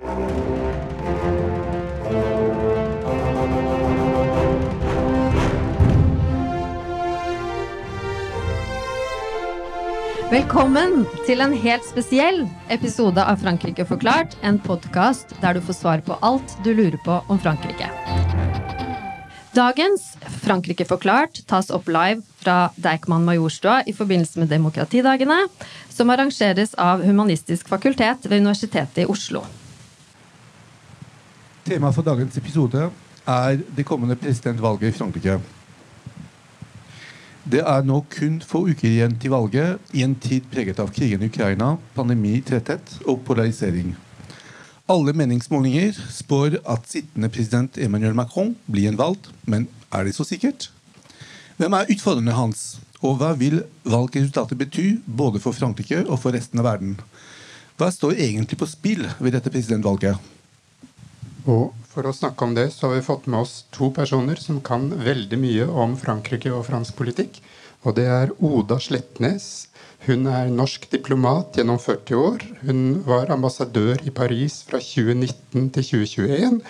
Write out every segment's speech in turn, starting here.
Velkommen til en helt spesiell episode av Frankrike forklart. En podkast der du får svar på alt du lurer på om Frankrike. Dagens Frankrike forklart tas opp live fra Deichman Majorstua i forbindelse med Demokratidagene, som arrangeres av Humanistisk fakultet ved Universitetet i Oslo. Temaet for dagens episode er det kommende presidentvalget i Frankrike. Det er nå kun få uker igjen til valget, i en tid preget av krigen i Ukraina, pandemi, tretthet og polarisering. Alle meningsmålinger spår at sittende president Emmanuel Macron blir gjenvalgt, men er det så sikkert? Hvem er utfordrerne hans, og hva vil valgresultatet bety både for Frankrike og for resten av verden? Hva står egentlig på spill ved dette presidentvalget? Og for å snakke om det, så har vi fått med oss to personer som kan veldig mye om Frankrike og fransk politikk. Og det er Oda Slettnes. Hun er norsk diplomat gjennom 40 år. Hun var ambassadør i Paris fra 2019 til 2021.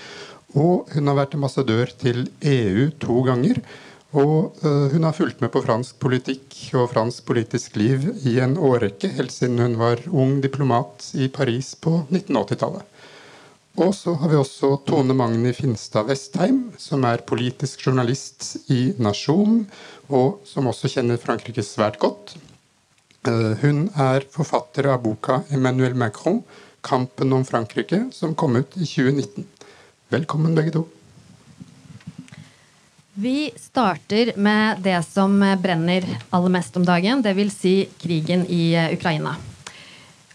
Og hun har vært ambassadør til EU to ganger. Og uh, hun har fulgt med på fransk politikk og fransk politisk liv i en årrekke, helt siden hun var ung diplomat i Paris på 1980-tallet. Og så har vi også Tone Magni Finstad Vestheim, som er politisk journalist i Nasjon, og som også kjenner Frankrike svært godt. Eh, hun er forfatter av boka 'Emmanuel Macron kampen om Frankrike', som kom ut i 2019. Velkommen, begge to. Vi starter med det som brenner aller mest om dagen, dvs. Si krigen i Ukraina.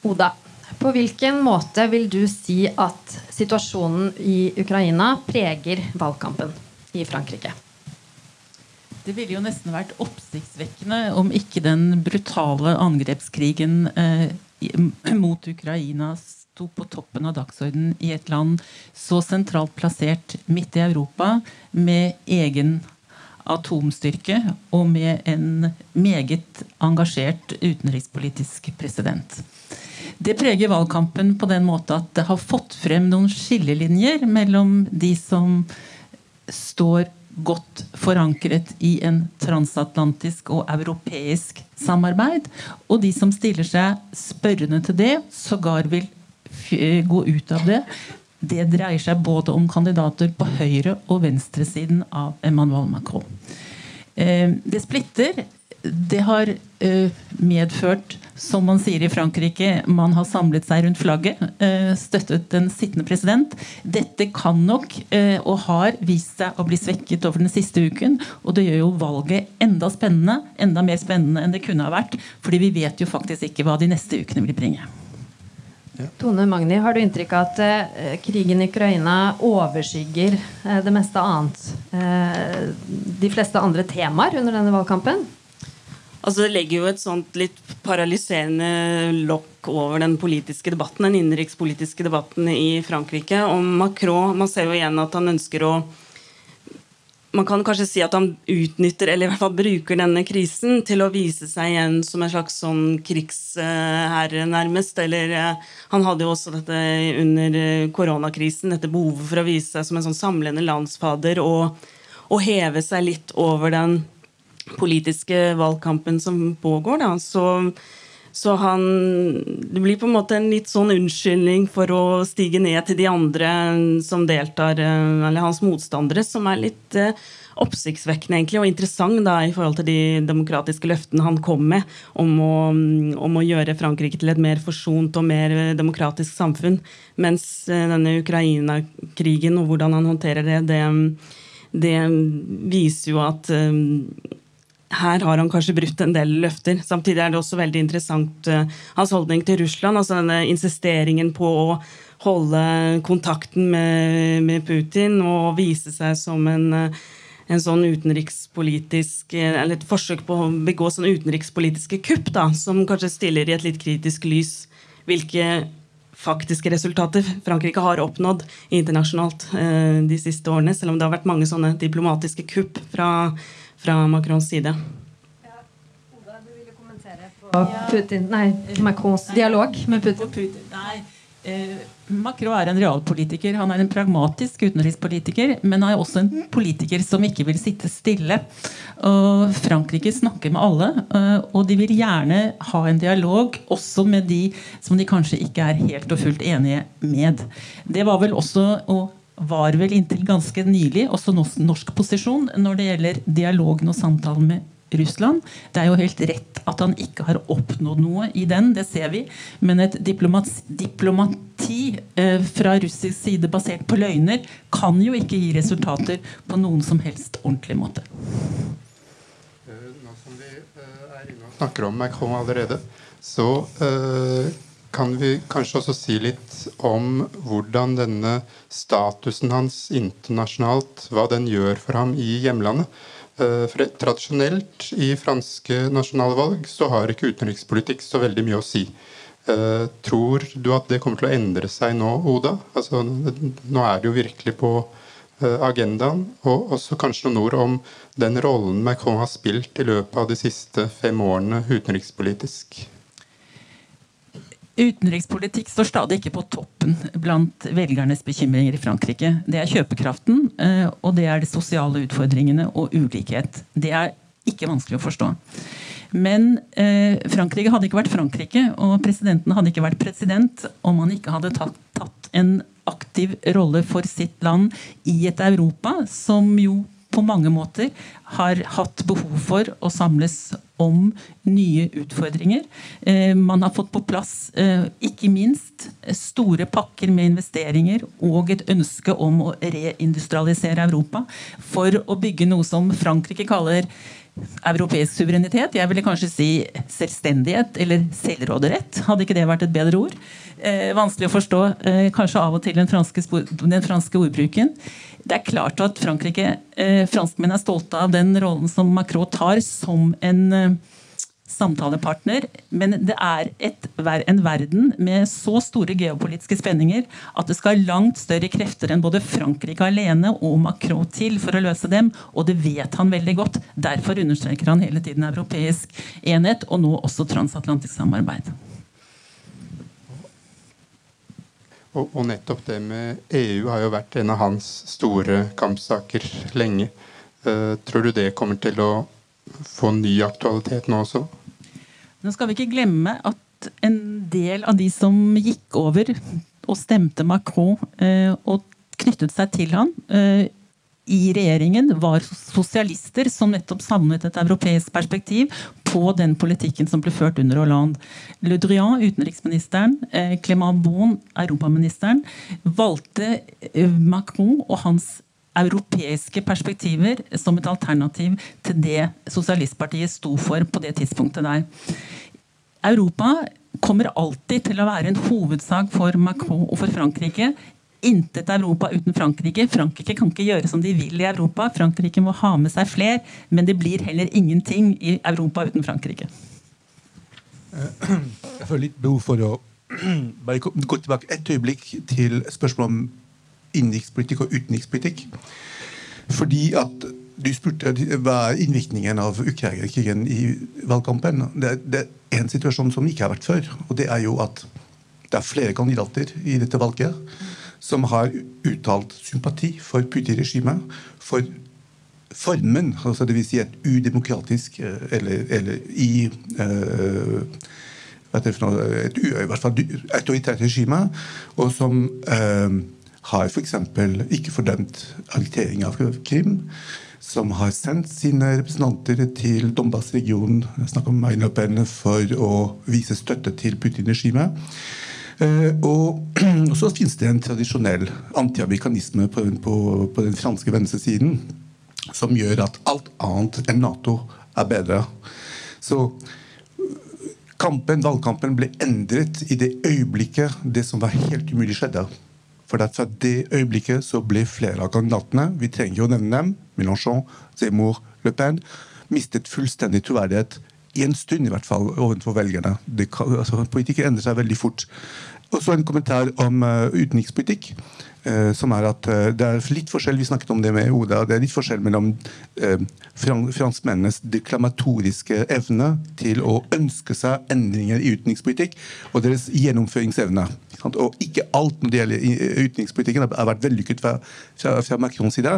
Oda, på hvilken måte vil du si at situasjonen i Ukraina preger valgkampen i Frankrike? Det ville jo nesten vært oppsiktsvekkende om ikke den brutale angrepskrigen eh, mot Ukraina sto på toppen av dagsordenen i et land så sentralt plassert midt i Europa, med egen atomstyrke og med en meget engasjert utenrikspolitisk president. Det preger valgkampen på den måte at det har fått frem noen skillelinjer mellom de som står godt forankret i en transatlantisk og europeisk samarbeid, og de som stiller seg spørrende til det, sågar vil gå ut av det. Det dreier seg både om kandidater på høyre- og venstresiden av Emmanuel Macron. Eh, det splitter. Det har eh, medført som man sier i Frankrike, man har samlet seg rundt flagget, eh, støttet den sittende president. Dette kan nok eh, og har vist seg å bli svekket over den siste uken. Og det gjør jo valget enda spennende, enda mer spennende enn det kunne ha vært. fordi vi vet jo faktisk ikke hva de neste ukene vil bringe. Ja. Tone Magni, har du inntrykk av at eh, krigen i Ukraina overskygger eh, det meste annet? Eh, de fleste andre temaer under denne valgkampen? Altså Det legger jo et sånt litt paralyserende lokk over den politiske debatten, den innenrikspolitiske debatten i Frankrike. Og Macron Man ser jo igjen at han ønsker å man kan kanskje si at han utnytter, eller i hvert fall bruker denne krisen til å vise seg igjen som en slags sånn krigsherre, nærmest. Eller eh, han hadde jo også dette under eh, koronakrisen, dette behovet for å vise seg som en sånn samlende landsfader og, og heve seg litt over den politiske valgkampen som pågår. Da. Så, så han Det blir på en måte en litt sånn unnskyldning for å stige ned til de andre som deltar, eh, eller hans motstandere, som er litt eh, oppsiktsvekkende egentlig, og interessant da, i forhold til de demokratiske løftene han kom med om å, om å gjøre Frankrike til et mer forsont og mer demokratisk samfunn. Mens eh, denne Ukraina-krigen og hvordan han håndterer det, det, det viser jo at her har han kanskje brutt en del løfter. Samtidig er det også veldig interessant uh, hans holdning til Russland. altså denne Insisteringen på å holde kontakten med, med Putin og vise seg som en, uh, en sånn utenrikspolitisk eh, Eller et forsøk på å begå sånne utenrikspolitiske kupp, da, som kanskje stiller i et litt kritisk lys hvilke faktiske resultater Frankrike har oppnådd internasjonalt de siste årene, selv om det har vært mange sånne diplomatiske kupp fra fra Macrons side. Ja, Oda, du ville kommentere på Putin, nei, Macrons dialog med Putin. Putin. Nei, eh, Macron er en realpolitiker. Han er en pragmatisk utenrikspolitiker, men han er også en politiker som ikke vil sitte stille. Og Frankrike snakker med alle, eh, og de vil gjerne ha en dialog også med de som de kanskje ikke er helt og fullt enige med. Det var vel også, og var vel inntil ganske nylig, også norsk posisjon når det gjelder dialogen og samtalen med Russland. Det er jo helt rett at han ikke har oppnådd noe i den, det ser vi. Men et diplomati, diplomati eh, fra russisk side basert på løgner kan jo ikke gi resultater på noen som helst ordentlig måte. Eh, nå som vi eh, er inne og snakker om Macron allerede, så eh, kan vi kanskje også si litt om hvordan denne statusen hans internasjonalt, hva den gjør for ham i hjemlandet. Eh, for Tradisjonelt i franske nasjonalvalg så har ikke utenrikspolitikk så veldig mye å si. Uh, tror du at det kommer til å endre seg nå, Oda? Altså, nå er det jo virkelig på uh, agendaen. Og også kanskje noen ord om den rollen Macron har spilt i løpet av de siste fem årene utenrikspolitisk. Utenrikspolitikk står stadig ikke på toppen blant velgernes bekymringer i Frankrike. Det er kjøpekraften, eh, og det er de sosiale utfordringene og ulikhet. Det er ikke vanskelig å forstå. Men eh, Frankrike hadde ikke vært Frankrike, og presidenten hadde ikke vært president om han ikke hadde tatt, tatt en aktiv rolle for sitt land i et Europa som jo på mange måter har hatt behov for å samles om nye utfordringer. Eh, man har fått på plass eh, ikke minst store pakker med investeringer og et ønske om å reindustrialisere Europa for å bygge noe som Frankrike kaller europeisk suverenitet. Jeg ville kanskje si selvstendighet eller selvråderett. Hadde ikke det vært et bedre ord? Eh, vanskelig å forstå eh, kanskje av og til den franske, den franske ordbruken det er klart at Frankrike, eh, franskmenn er stolte av den rollen som Macron tar som en eh, samtalepartner. Men det er et, en verden med så store geopolitiske spenninger at det skal langt større krefter enn både Frankrike alene og Macron til for å løse dem. Og det vet han veldig godt. Derfor understreker han hele tiden europeisk enhet, og nå også transatlantisk samarbeid. Og, nettopp det med EU har jo vært en av hans store kampsaker lenge. Uh, tror du det kommer til å få ny aktualitet nå også? Nå skal vi ikke glemme at en del av de som gikk over og stemte Macron uh, og knyttet seg til han, uh, i regjeringen var sosialister som nettopp savnet et europeisk perspektiv på den politikken som ble ført under Hollande. Le Drian, utenriksministeren, eh, Clément Bon, europaministeren, valgte eh, Macron og hans europeiske perspektiver som et alternativ til det sosialistpartiet sto for på det tidspunktet der. Europa kommer alltid til å være en hovedsak for Macron og for Frankrike intet Europa uten Frankrike. Frankrike kan ikke gjøre som de vil i Europa. Frankrike må ha med seg fler, men det blir heller ingenting i Europa uten Frankrike. Jeg føler litt behov for å bare gå tilbake et øyeblikk til spørsmålet om innenrikspolitikk og utenrikspolitikk. Fordi at du spurte hva er innvirkningen av Ukraina-krigen i valgkampen. Det, det, er en situasjon som ikke har vært før. og det er jo at det er flere kandidater i dette valget som har uttalt sympati for Putin-regimet, for formen, altså dvs. Si et udemokratisk eh, eller, eller i uh, et, i hvert fall autoritært regime, og som uh, har f.eks. Ikke fordømt annektering av Krim, som har sendt sine representanter til Donbas-regionen for å vise støtte til Putin-regimet. Eh, og så finnes det en tradisjonell antiamerikanisme på, på, på den franske venstresiden som gjør at alt annet enn Nato er bedre. Så kampen, valgkampen ble endret i det øyeblikket det som var helt umulig, skjedde. For fra det øyeblikket så ble flere av kandidatene vi trenger jo å nevne dem, Mélenchon, Zemmour, Le Pen, mistet fullstendig troverdighet i en stund i hvert fall overfor velgerne. Kan, altså, politikere endrer seg veldig fort. Og så en kommentar om uh, utenrikspolitikk. Eh, som er at eh, det er litt forskjell vi snakket om det med Oda, det er litt forskjell mellom eh, franskmennenes deklamatoriske evne til å ønske seg endringer i utenrikspolitikk, og deres gjennomføringsevne. Og ikke alt når det gjelder utenrikspolitikken har vært vellykket fra, fra, fra Macrons side,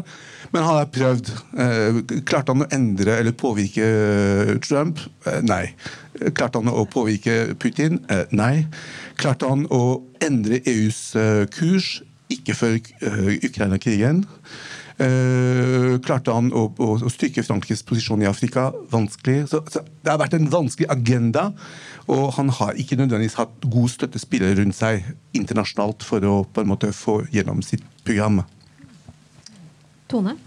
men har prøvd. Eh, klarte han å endre eller påvirke Trump? Nei. Klarte han å påvirke Putin? Nei. Klarte han å endre EUs kurs? Ikke før eh, Ukraina-krigen. klarte han å, å, å, styrke Frankrikes posisjon i Afrika? Vanskelig. Så, så, det har vært en vanskelig agenda. Og han har ikke nødvendigvis hatt god støttespillere rundt seg internasjonalt for å på en måte få gjennom sitt program. Tone?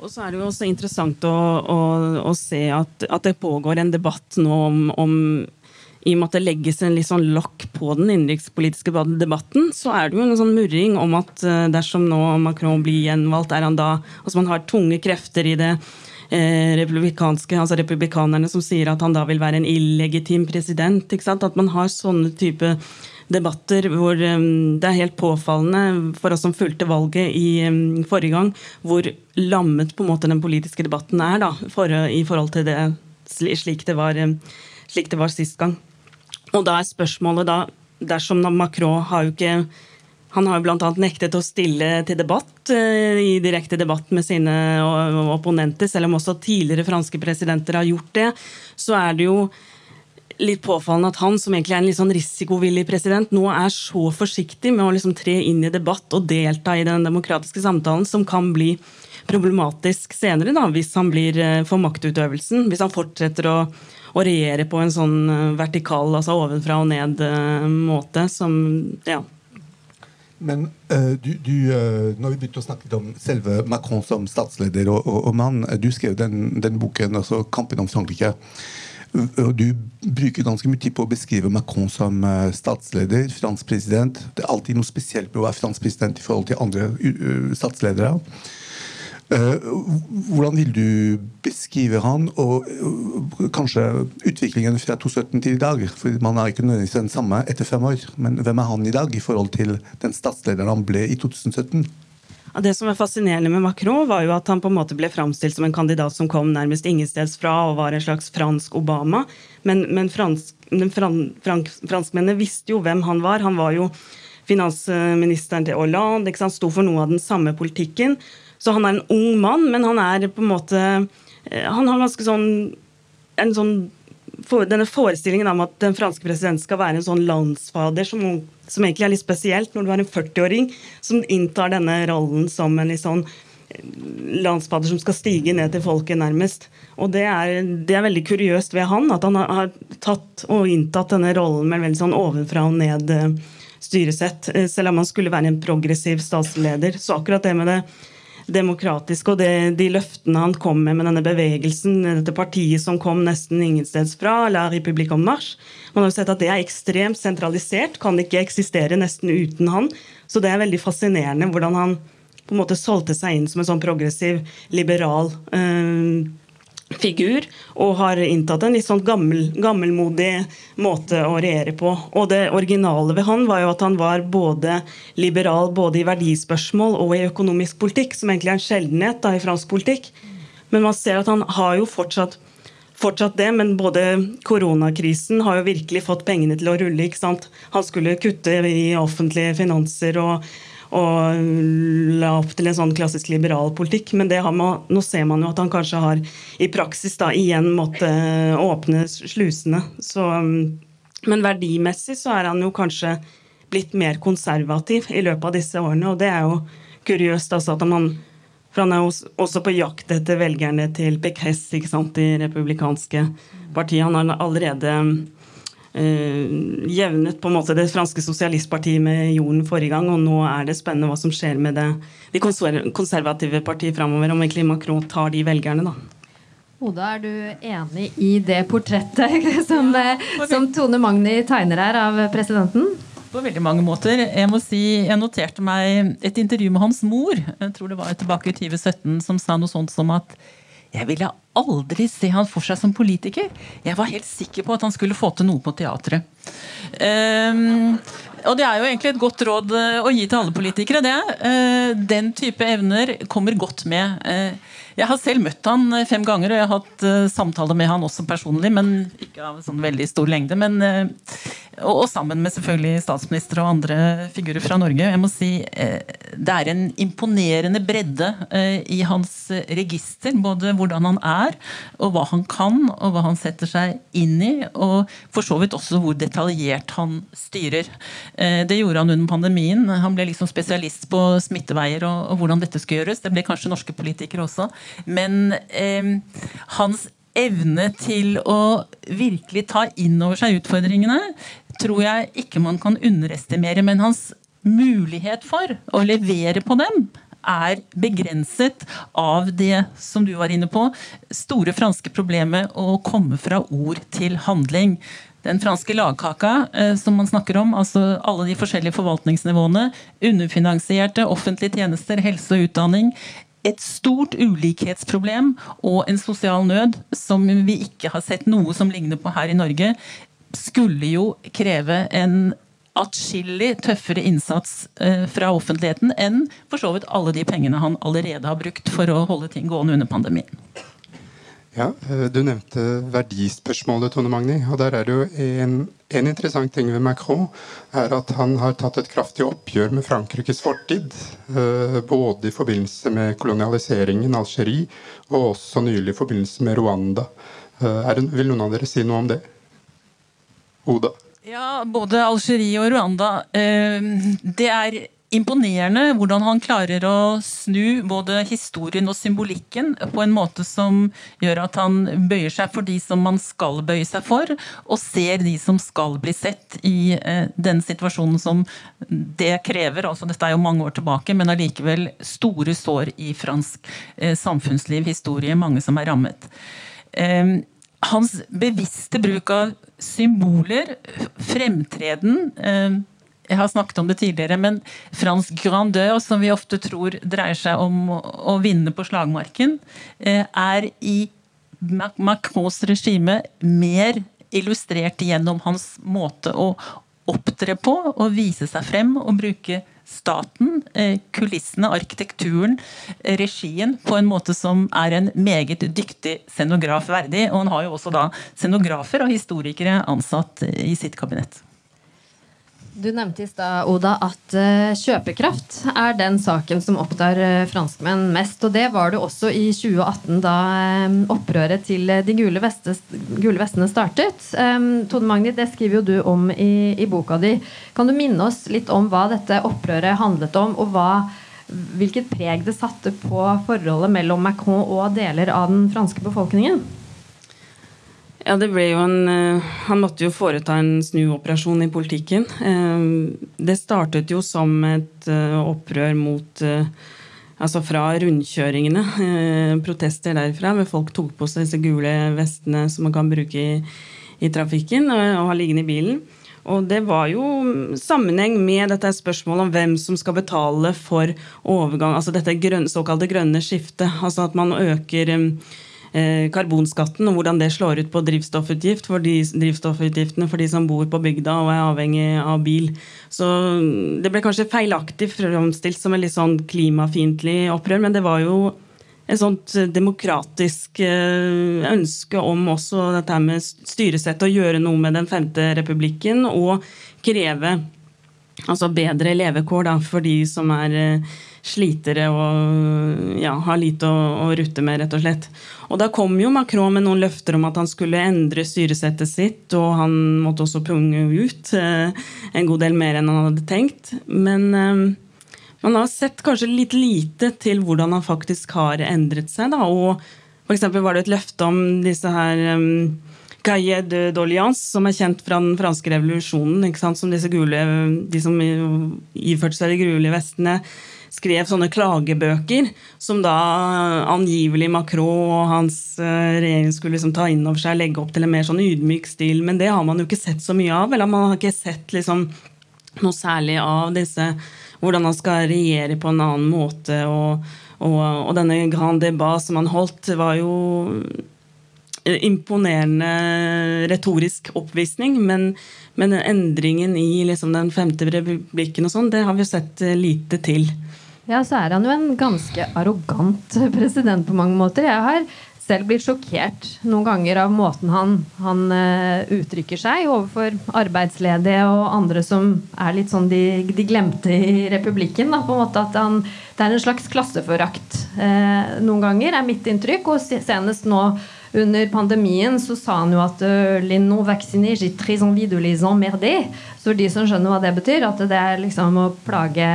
Og så er det jo også interessant å, å, å se at, at, det pågår en debatt nå om, om i og med at det legges en litt sånn lokk på den innenrikspolitiske debatten, så er det jo en sånn murring om at eh, dersom nå Macron blir gjenvalgt, er han da Altså man har tunge krefter i det eh, republikanske, altså republikanerne som sier at han da vil være en illegitim president. ikke sant? At man har sånne type debatter hvor um, det er helt påfallende for oss som fulgte valget i forrige gang, hvor lammet på en måte den politiske debatten er da, for, i forhold til det slik det var, slik det var sist gang. Og da er spørsmålet da, dersom Macron har jo ikke han har jo bl.a. nektet å stille til debatt uh, i direkte debatt med sine opponenter, selv om også tidligere franske presidenter har gjort det. Så er det jo litt påfallende at han, som egentlig er en litt sånn risikovillig president, nå er så forsiktig med å liksom tre inn i debatt og delta i den demokratiske samtalen, som kan bli problematisk senere, da, hvis han blir eh, for maktutøvelsen. Hvis han fortsetter å, å regjere på en sånn eh, vertikal, altså ovenfra og ned-måte, eh, som ja. Men uh, du, du, uh, når vi begynte å snakke om selve Macron som statsleder og, og, og mann, du skrev den, den boken, altså 'Kampen om Frankrike'. Du bruker ganske mye tid på å beskrive Macron som statsleder, fransk president. Det er alltid noe spesielt med å være fransk president i forhold til andre statsledere. Eh, hvordan vil du beskrive han, og kanskje utviklingen fra 2017 til i dag? For Man er ikke nødvendigvis den samme etter fem år, men hvem er han i dag i forhold til den statslederen han ble i 2017? Det som er fascinerende med Macron, var jo at han på en måte ble framstilt som en kandidat som kom nærmest ingensteds fra og var en slags fransk Obama. Men, men fransk, fran, fransk, franskmennene visste jo hvem han var. Han var jo finansministeren til Hollande, ikke sant? sto for noe av den samme politikken. Så han er en ung mann, men han er på en måte eh, Han har ganske sånn sånn for, denne forestillingen om at den franske presidenten skal være en sånn landsfader, som, som egentlig er litt spesielt når du er en 40-åring som inntar denne rollen som en litt sånn eh, landsfader som skal stige ned til folket, nærmest. Og det er, det er veldig kuriøst ved han, at han har tatt og inntatt denne rollen med en veldig sånn ovenfra og ned eh, styresett, eh, selv om han skulle være en progressiv statsleder. Så akkurat det med det demokratiske. Og det, de løftene han kom med med denne bevegelsen, dette partiet som kom nesten ingensteds fra, La République en Marche Man har jo sett at det er ekstremt sentralisert, kan ikke eksistere nesten uten han. Så det er veldig fascinerende hvordan han på en måte solgte seg inn som en sånn progressiv, liberal øh, figur og har inntatt en litt sånn gammel, gammelmodig måte å regjere på. Og det originale ved han var jo at han var både liberal både i verdispørsmål og i økonomisk politikk, som egentlig er en sjeldenhet da, i fransk politikk. Men man ser at han har jo fortsatt, fortsatt det, men både koronakrisen har jo virkelig fått pengene til å rulle. ikke sant? Han skulle kutte i offentlige finanser og og la opp til en sånn klassisk liberal politikk. Men man, nå ser man jo at han kanskje har i praksis da igjen måtte åpne slusene. Så, men verdimessig så er han jo kanskje blitt mer konservativ i løpet av disse årene. Og det er jo kuriøst altså at man for han er også på jakt etter velgerne til Pécresse i republikanske partiet. Han har allerede Uh, jevnet på en måte det franske sosialistpartiet med jorden forrige gang, og nå er det spennende hva som skjer med det, de konservative partiet framover, om egentlig Macron tar de velgerne, da. Oda, er du enig i det portrettet som, eh, som Tone Magni tegner her av presidenten? På veldig mange måter. Jeg må si, jeg noterte meg et intervju med hans mor jeg tror det var tilbake i 2017, som sa noe sånt som at jeg ville aldri se han for seg som politiker. Jeg var helt sikker på at han skulle få til noe på teatret. Um, og det er jo egentlig et godt råd eh, å gi til alle politikere. det. Uh, den type evner kommer godt med. Eh, jeg har selv møtt han fem ganger, og jeg har hatt samtaler med han også personlig, men ikke av sånn veldig stor lengde. Men, og, sammen med selvfølgelig statsminister og andre figurer fra Norge. Jeg må si Det er en imponerende bredde i hans register. Både hvordan han er, og hva han kan, og hva han setter seg inn i. Og for så vidt også hvor detaljert han styrer. Eh, det gjorde han under pandemien. Han ble liksom spesialist på smitteveier og, og hvordan dette skulle gjøres. Det ble kanskje norske politikere også. Men eh, hans evne til å virkelig ta inn over seg utfordringene tror jeg ikke man kan underestimere. Men hans mulighet for å levere på dem er begrenset av det som du var inne på, store franske problemet å komme fra ord til handling den franske lagkaka eh, som man snakker om, altså alle de forskjellige forvaltningsnivåene, underfinansierte offentlige tjenester, helse og utdanning, et stort ulikhetsproblem og en sosial nød som vi ikke har sett noe som ligner på her i Norge, skulle jo kreve en atskillig tøffere innsats eh, fra offentligheten enn for så vidt alle de pengene han allerede har brukt for å holde ting gående under pandemien. Ja, eh, Du nevnte verdispørsmålet, Tone Magni. og der er det jo en, en, interessant ting ved Macron er at han har tatt et kraftig oppgjør med Frankrikes fortid. Eh, både i forbindelse med kolonialiseringen, Algerie, og også nylig i forbindelse med Rwanda. Eh, det, vil noen av dere si noe om det? Oda? Ja, både Algerie og Rwanda. Det er imponerende hvordan han klarer å snu både historien og symbolikken på en måte som gjør at han bøyer seg for de som man skal bøye seg for, og ser de som skal bli sett i eh, den situasjonen som det krever. altså Dette er jo mange år tilbake, men allikevel store sår i fransk eh, samfunnsliv, historie, mange som er rammet. Eh, hans bevisste bruk av symboler, fremtreden jeg har snakket om det tidligere, men fransk grandeur, som vi ofte tror dreier seg om å vinne på slagmarken, eh, er i Macrons regime mer illustrert gjennom hans måte å opptre på og vise seg frem og bruke staten, eh, kulissene, arkitekturen, regien på en måte som er en meget dyktig scenograf verdig. Og han har jo også da scenografer og historikere ansatt i sitt kabinett. Du nevnte i stad, Oda, at uh, kjøpekraft er den saken som opptar uh, franskmenn mest. Og det var det også i 2018, da um, opprøret til de gule, vestes, gule vestene startet. Um, Tone Magni, det skriver jo du om i, i, boka di. Kan du minne oss litt om hva dette opprøret handlet om, og hva, hvilket preg det satte på forholdet mellom Macron og deler av den franske befolkningen? Ja, det ble jo en uh, Han måtte jo foreta en snuoperasjon i politikken. Uh, det startet jo som et uh, opprør mot Altså fra rundkjøringene. protester derfra, hvor folk tok på seg disse gule vestene som man kan bruke i, i trafikken og, ha liggende i bilen. Og det var jo sammenheng med dette spørsmålet om hvem som skal betale for overgang, altså dette grønne, såkalte grønne skiftet. Altså at man øker Eh, karbonskatten og hvordan det slår ut på drivstoffutgift for de, drivstoffutgiftene for de som bor på bygda og er avhengig av bil. Så det ble kanskje feilaktig framstilt som et litt sånn klimafiendtlig opprør, men det var jo et sånt demokratisk eh, ønske om også dette med styresett, å gjøre noe med den femte republikken og kreve altså bedre levekår da, for de som er eh, slitere og ja, har lite å, å, rutte med, rett og slett. Og da kom jo Macron med noen løfter om at han skulle endre styresettet sitt, og han måtte også punge ut eh, en god del mer enn han hadde tenkt. Men eh, man har sett kanskje litt lite til hvordan han faktisk har endret seg. Da. Og f.eks. var det et løfte om disse her eh, Cahiers de d'Oliance, som er kjent fra den franske revolusjonen. Som disse gule, de som iførte seg de gule vestene skrev sånne klagebøker som da angivelig Macron og hans eh, regjering skulle liksom ta inn over seg legge opp til en mer sånn ydmyk stil. Men det har man jo ikke sett så mye av. Eller man har ikke sett liksom noe særlig av disse Hvordan han skal regjere på en annen måte. og, og, og denne grand Debat som han holdt, var jo imponerende retorisk oppvisning, men, men endringen i liksom den femte republikken og sånn, det har vi sett lite til. Ja, så er han jo en ganske arrogant president på mange måter. Jeg har selv blitt sjokkert noen ganger av måten han, han uh, uttrykker seg overfor arbeidsledige og andre som er litt sånn de, de glemte i republikken. Da, på en måte at han, Det er en slags klasseforakt uh, noen ganger, er mitt inntrykk. Og senest nå under pandemien så sa han jo at uh, les non vaccinés j'ai très envie de les. Så de som skjønner hva det betyr, at det er liksom å plage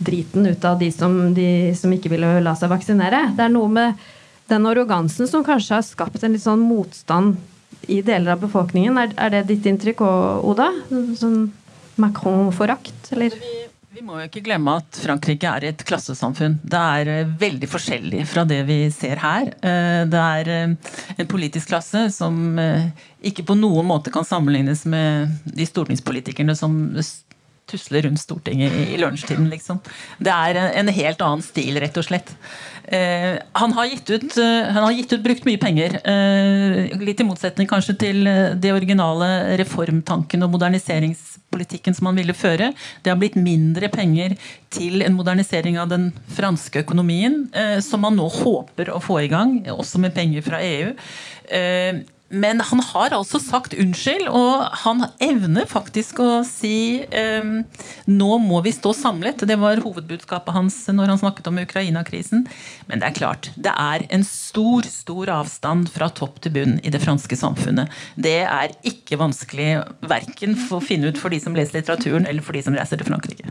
driten ut av de som, de som ikke ville la seg vaksinere. Det er noe med den arrogansen som kanskje har skapt en litt sånn motstand i deler av befolkningen. Er, er det ditt inntrykk òg, Oda? Sånn Macron-forakt, eller? Vi, må jo ikke glemme at Frankrike er et klassesamfunn. Det er uh, veldig forskjellig fra det vi ser her. Uh, det er uh, en politisk klasse som ikke på noen måte kan sammenlignes med de stortingspolitikerne som tusler rundt Stortinget i, i lunsjtiden, liksom. Det er en, helt annen stil, rett og slett. Eh, han, har gitt ut, uh, han har gitt ut brukt mye penger. Eh, litt i motsetning kanskje til eh, det originale reformtanken og moderniseringspolitikken som han ville føre. Det har blitt mindre penger til en modernisering av den franske økonomien, eh, som man nå håper å få i gang, også med penger fra EU. Eh, men han har altså sagt unnskyld, og han evner faktisk å si um, nå må vi stå samlet. Det var hovedbudskapet hans når han snakket om Ukraina-krisen. Men det er klart, det er en stor, stor avstand fra topp til bunn i det franske samfunnet. Det er ikke vanskelig verken å finne ut for de som leser litteraturen, eller for de som reiser til Frankrike.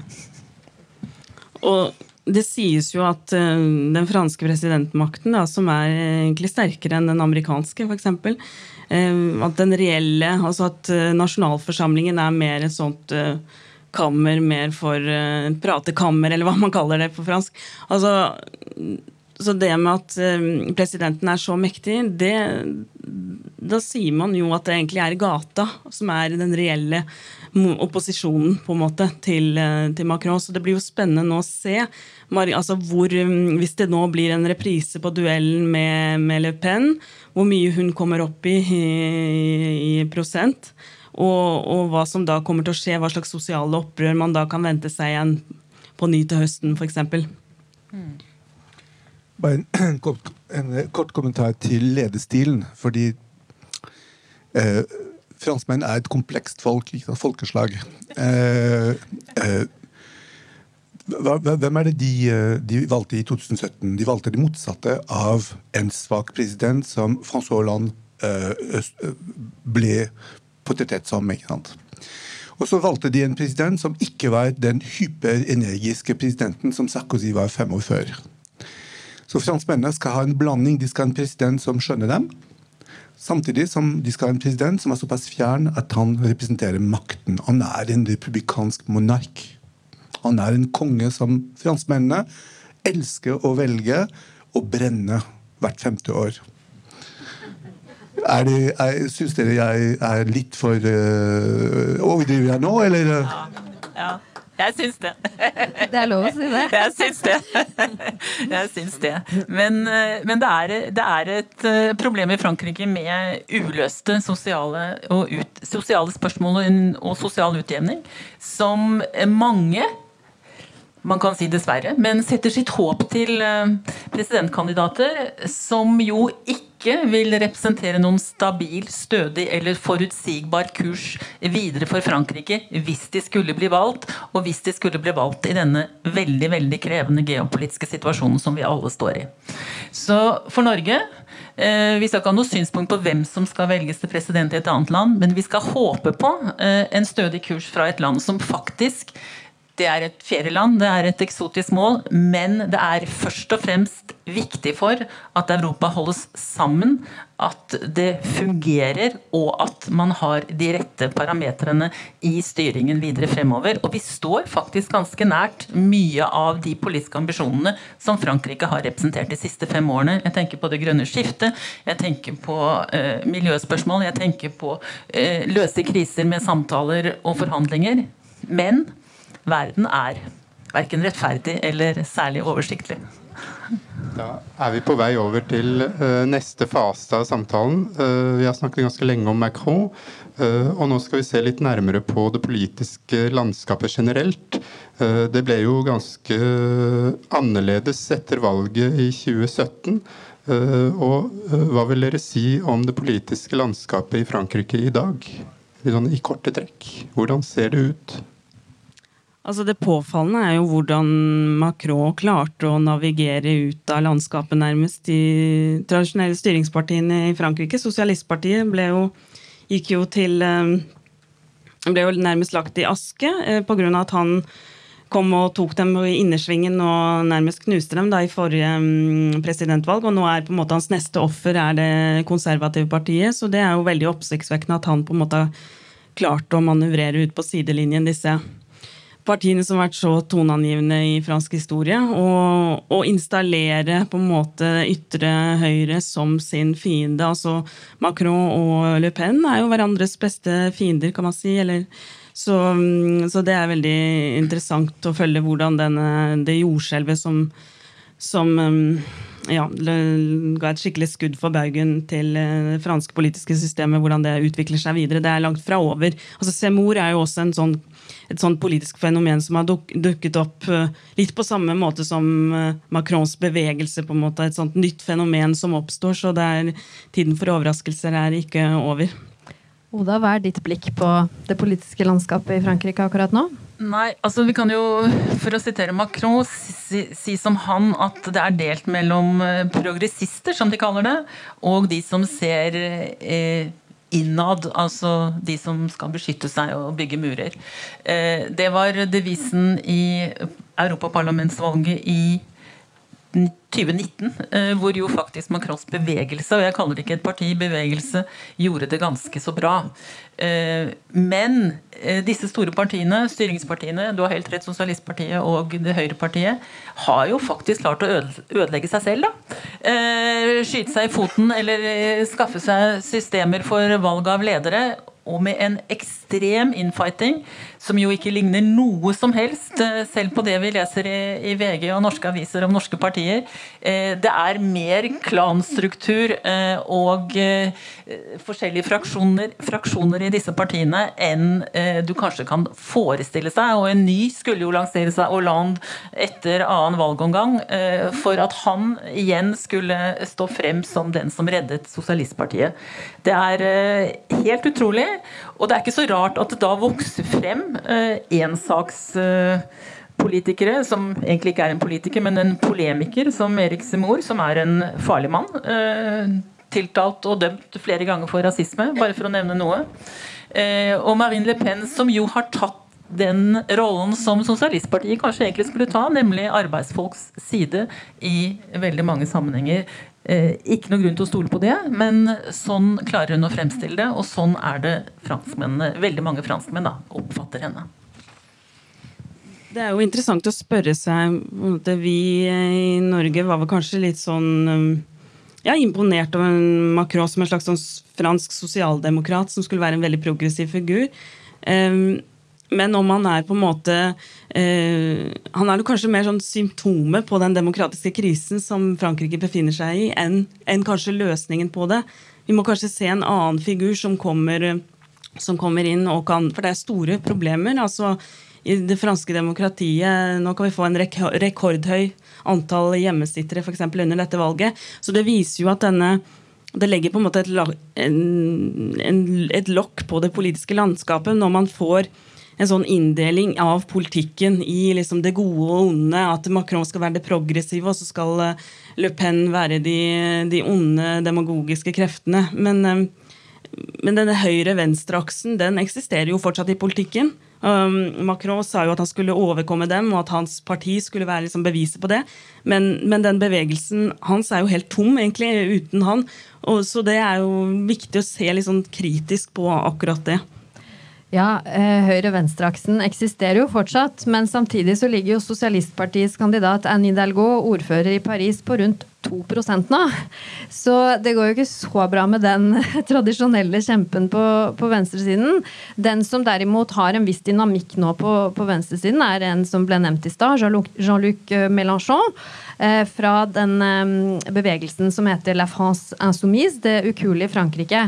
Og det sies jo at uh, den franske presidentmakten, da, som er egentlig sterkere enn den amerikanske, f.eks., eh, at den reelle Altså at uh, nasjonalforsamlingen er mer et sånt kammer, mer for pratekammer, eller hva man kaller det på fransk. Altså, så det med at presidenten er så mektig, det Da sier man jo at det egentlig er gata som er den reelle opposisjonen på en måte til, eh, til, Macron. Så det blir jo spennende nå å se altså hvor, mm, hvis det nå blir en reprise på duellen med, med Le Pen, hvor mye hun kommer opp i i, i prosent. Og, og, hva som da kommer til å skje, hva slags sosiale opprør man da kan vente seg igjen på ny til høsten, f.eks. Mm. Bare en, en, kort, en, kort, kommentar til ledestilen. Fordi eh, franskmenn er et komplekst folk, ikke sant? folkeslag. Eh, eh, hvem er det de, eh, de, valgte i 2017? De valgte det motsatte av en svak president som Francois Hollande eh, eh, ble portrettert som. ikke sant? Og så valgte de en president som ikke var den hyperenergiske presidenten som Sarkozy var fem år før. Så franskmennene skal ha en blanding. De skal ha en president som skjønner dem, Samtidig som de skal ha en president som er såpass fjern at han representerer makten. Han er en republikansk monark. Han er en konge som franskmennene elsker å velge og brenne hvert femte år. Er det, er, Syns dere jeg er litt for uh, Overdriver jeg nå, eller? Ja. ja. Jeg syns det. Det er lov å si det. Jeg syns det. Jeg syns det. Men, eh, men det, er, det, er, et eh, problem i Frankrike med uløste sosiale, ut, sosiale spørsmål og, og sosial utjevning som mange man kan si dessverre, men setter sitt håp til eh, presidentkandidater som jo ikke vil representere noen stabil, stødig eller forutsigbar kurs videre for Frankrike hvis de skulle bli valgt, og hvis de skulle bli valgt i denne veldig veldig krevende geopolitiske situasjonen som vi alle står i. Så for Norge eh, vi skal ikke ha noe synspunkt på hvem som skal velges til president i et annet land, men vi skal håpe på eh, en stødig kurs fra et land som faktisk det er et ferieland, det er et eksotisk mål, men det er først og fremst viktig for at Europa holdes sammen, at det fungerer, og at man har de rette parametrene i styringen videre fremover. Og vi står faktisk ganske nært mye av de politiske ambisjonene som Frankrike har representert de siste fem årene. Jeg tenker på det grønne skiftet, jeg tenker på uh, miljøspørsmål, jeg tenker på uh, løse kriser med samtaler og forhandlinger. Men verden er verken rettferdig eller særlig oversiktlig. Da er vi på vei over til uh, neste fase av samtalen. Uh, vi har snakket ganske lenge om Macron. Uh, og nå skal vi se litt nærmere på det politiske landskapet generelt. det ble jo ganske annerledes etter valget i 2017. og hva vil dere si om det politiske landskapet i Frankrike i dag? Sånn, I korte trekk. Hvordan ser det ut? Altså Det påfallende er jo hvordan Macron klarte å navigere ut av landskapet, nærmest. De tradisjonelle styringspartiene i Frankrike, Sosialistpartiet, ble jo, gikk jo til eh, Ble jo nærmest lagt i aske eh, pga. at han kom og tok dem i innersvingen og nærmest knuste dem da i forrige mm, presidentvalg. Og nå er på en måte hans neste offer er det konservative partiet, så det er jo veldig oppsiktsvekkende at han på en måte har klart å manøvrere ut på sidelinjen disse partiene som har vært så toneangivende i fransk historie, og, installere på en måte ytre høyre som sin fiende. Altså Macron og Le Pen er jo hverandres beste fiender, kan man si. Eller, så, så, det er veldig interessant å følge hvordan denne, det jordskjelvet som, som ja, ga et skikkelig skudd for baugen til eh, det franske politiske systemet, hvordan det utvikler seg videre. Det er langt fra over. Altså Semor er jo også en sånn et sånt politisk fenomen som har duk, dukket opp uh, litt på samme måte som uh, Macrons bevegelse. på en måte, Et sånt nytt fenomen som oppstår. Så er, tiden for overraskelser er ikke over. Oda, hva er ditt blikk på det politiske landskapet i Frankrike akkurat nå? Nei, altså vi kan jo, for å sitere Macron, si, si, som han at det er delt mellom eh, progressister, som de kaller det, og de som ser eh, innad, altså de som skal beskytte seg og bygge murer. Eh, det var devisen i Europaparlamentsvalget i 2019, eh, hvor jo faktisk Macrons bevegelse, og jeg kaller det ikke et parti, bevegelse, gjorde det ganske så bra. Eh, men eh, disse store partiene, styringspartiene, du har helt rett, Sosialistpartiet og det Høyrepartiet, har jo faktisk klart å ødelegge seg selv, da. Skyte seg i foten eller skaffe seg systemer for valg av ledere og med en ekstrem infighting som jo ikke ligner noe som helst, eh, selv på det vi leser i, VG og norske aviser om norske partier. Eh, det er mer klanstruktur eh, og forskjellige fraksjoner, fraksjoner i disse partiene enn du kanskje kan forestille seg. Og en ny skulle jo lansere seg Hollande etter annen valgomgang for at han igjen skulle stå frem som den som reddet Sosialistpartiet. Det er helt utrolig. Og det er ikke så rart at det da vokser frem eh, ensakspolitikere, som egentlig ikke er en politiker, men en polemiker som Erik Semor, som er en farlig mann. Eh, tiltalt og dømt flere ganger for rasisme, bare for å nevne noe. Eh, og Marine Le Pen, som jo har tatt den rollen som Sosialistpartiet kanskje egentlig skulle ta, nemlig arbeidsfolks side i veldig mange sammenhenger. Eh, ikke noe grunn til å stole på det, men sånn klarer hun å fremstille det. Og sånn er det veldig mange franskmenn da, oppfatter henne. Det er jo interessant å spørre seg Vi i Norge var vel kanskje litt sånn um, ja, imponert over Macron som en slags sånn fransk sosialdemokrat som skulle være en veldig progressiv figur. Men om han er på en måte eh, Han er jo kanskje mer sånn symptomet på den demokratiske krisen som Frankrike befinner seg i, enn en kanskje løsningen på det. Vi må kanskje se en annen figur som kommer, som kommer inn og kan For det er store problemer. altså i det franske demokratiet Nå kan vi få en rekordhøy antall hjemmesittere for eksempel, under dette valget. Så det viser jo at denne det legger på en måte et, et lokk på det politiske landskapet når man får en sånn inndeling av politikken i liksom det gode og onde. At Macron skal være det progressive, og så skal eh, Le Pen være de, de onde demagogiske kreftene. Men, eh, men denne høyre-venstre-aksen den eksisterer jo fortsatt i politikken. Um, Macron sa jo at han skulle overkomme dem, og at hans parti skulle være liksom beviset på det. Men, men, den bevegelsen hans er jo helt tom, egentlig, uten han. Og, så det er jo viktig å se litt sånn kritisk på akkurat det. Ja, eh, høyre-venstre-aksen eksisterer jo fortsatt, men samtidig så ligger jo Sosialistpartiets kandidat Anne Hidalgo, ordfører i Paris, på rundt 2 nå. Så det går jo ikke så bra med den tradisjonelle kjempen på, på venstresiden. Den som derimot har en viss dynamikk nå på, på venstresiden, er en som ble nevnt i stad, Jean-Luc Mélenchon. Eh, fra den eh, bevegelsen som heter La France Insoumise, det ukuelige Frankrike.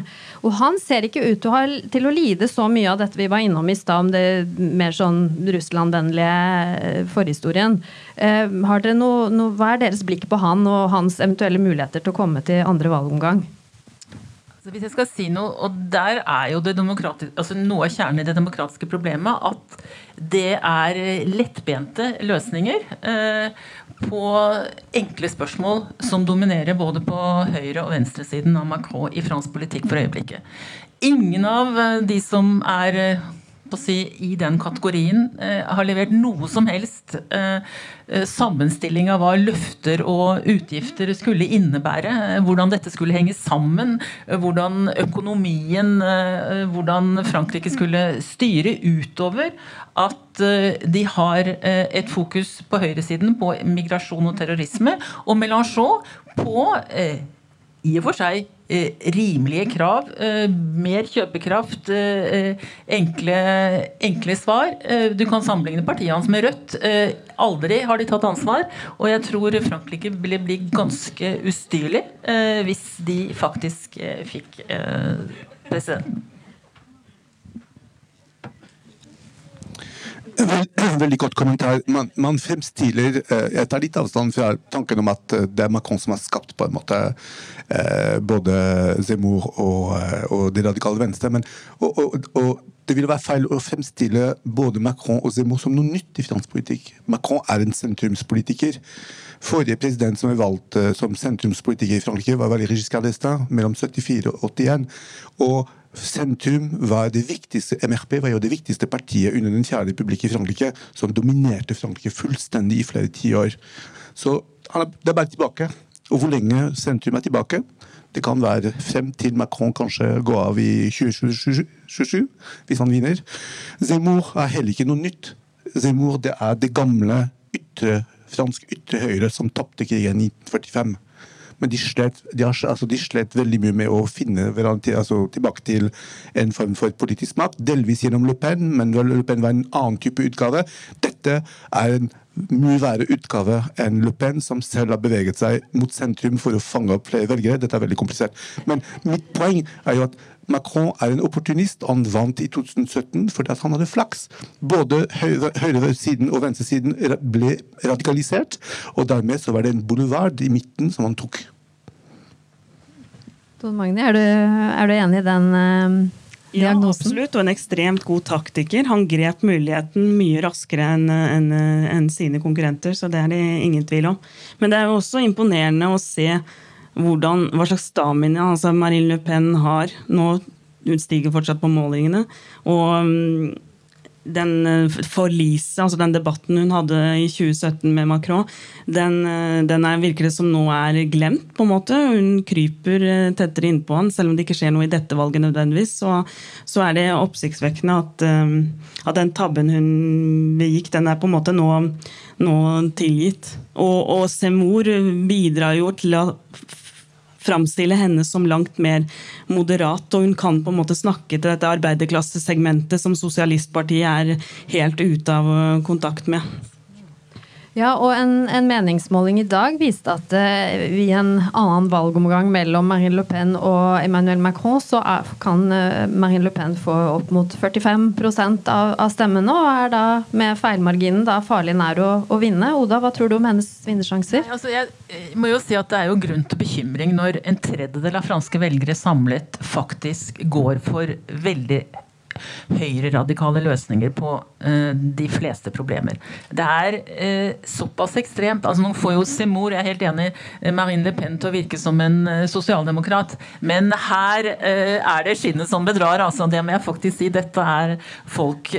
Og han ser ikke ut til å, lide så mye av dette vi var innom i stad, om det mer sånn Russland-vennlige eh, forhistorien. Har dere noe, noe, hva er deres blikk på han og hans eventuelle muligheter til å komme til andre valgomgang? Altså hvis jeg skal si noe, og Der er jo altså noe av kjernen i det demokratiske problemet at det er lettbente løsninger eh, på enkle spørsmål som dominerer både på høyre- og venstresiden av Macron i fransk politikk for øyeblikket. Ingen av eh, de som er eh, si, i den kategorien eh, har levert noe som helst eh, eh, sammenstilling av hva løfter og utgifter skulle innebære. Hvordan dette skulle henge sammen. Hvordan økonomien Hvordan Frankrike skulle styre utover at de har et fokus på høyresiden på migrasjon og terrorisme. Og Mélenchon på i og for seg rimelige krav. Eh, mer kjøpekraft, eh, enkle, enkle, svar. Eh, du kan sammenligne partiet hans med Rødt. Eh, aldri har de tatt ansvar. Og jeg tror Frankrike ville bli ganske ustyrlig eh, hvis de faktisk fikk presidenten. Veldig godt kommentar. Man, man fremstiller eh, Jeg tar litt avstand fra tanken om at eh, det er Macron som har skapt på en måte eh, både Zemmour og, og det radikale venstre. Men, og, og, og, det ville være feil å fremstille både Macron og Zemmour som noe nytt i fransk politikk. Macron er en sentrumspolitiker. Forrige president som er valgt som sentrumspolitiker i Frankrike, var Valéry Giscard d'Estaing mellom 74 og 81. Og Sentrum var det viktigste, MRP var jo det viktigste partiet under den fjerde republikk i Frankrike, som dominerte Frankrike fullstendig i flere tiår. Så det er bare tilbake. Og hvor lenge sentrum er tilbake? Det kan være frem til Macron kanskje går av i 2027, hvis han vinner. Zemmour er heller ikke noe nytt. Zemmour det er det gamle ytre, fransk ytre høyre som tapte krigen i 1945 men de slet, de, har, altså, de slet, veldig mye med å finne hverandre altså, tilbake til en form for politisk makt. Delvis gjennom Le Pen, men Le Pen var en annen type utgave. Dette er en mye verre utgave enn Le Pen, som selv har beveget seg mot sentrum for å fange opp flere velgere. Dette er veldig komplisert. Men mitt poeng er jo at Macron er en opportunist. Han vant i 2017 fordi han hadde flaks. Både høyresiden og venstresiden ble radikalisert, og dermed så var det en boulevard i midten som han tok. Don Magni, er du, er du enig i den uh, diagnosen? Ja, absolutt, og en ekstremt god taktiker. Han grep muligheten mye raskere enn en, en sine konkurrenter, så det er det ingen tvil om. Men det er jo også imponerende å se hvordan, hva slags stamina altså Marine Le Pen har. Nå utstiger fortsatt på målingene. Og mm, den eh, forliset, altså den debatten hun hadde i 2017 med Macron, den, eh, den er, virker det som nå er glemt, på en måte. Hun kryper eh, tettere innpå han, selv om det ikke skjer noe i dette valget nødvendigvis. Så, så er det oppsiktsvekkende at, at, den tabben hun begikk, den er på en måte nå, nå tilgitt. Og, og Semor bidrar jo til å framstille henne som langt mer moderat, og hun kan på en måte snakke til dette arbeiderklassesegmentet som Sosialistpartiet er helt ute av kontakt med. Ja, og en, en, meningsmåling i dag viste at uh, i en annen valgomgang mellom Marine Le Pen og Emmanuel Macron, så er, kan uh, Marine Le Pen få opp mot 45 av, av stemmene, og er da med feilmarginen da farlig nær å, å, vinne. Oda, hva tror du om hennes vinnersjanser? Altså, jeg, jeg, må jo si at Det er jo grunn til bekymring når en tredjedel av franske velgere samlet faktisk går for veldig høyreradikale løsninger på uh, de fleste problemer. Det er uh, såpass ekstremt. altså Man får jo Seymour, jeg er helt enig, eh, Marine Le Pen til å virke som en uh, sosialdemokrat, men her er det skinnet som bedrar. altså Det må jeg faktisk si. Dette er folk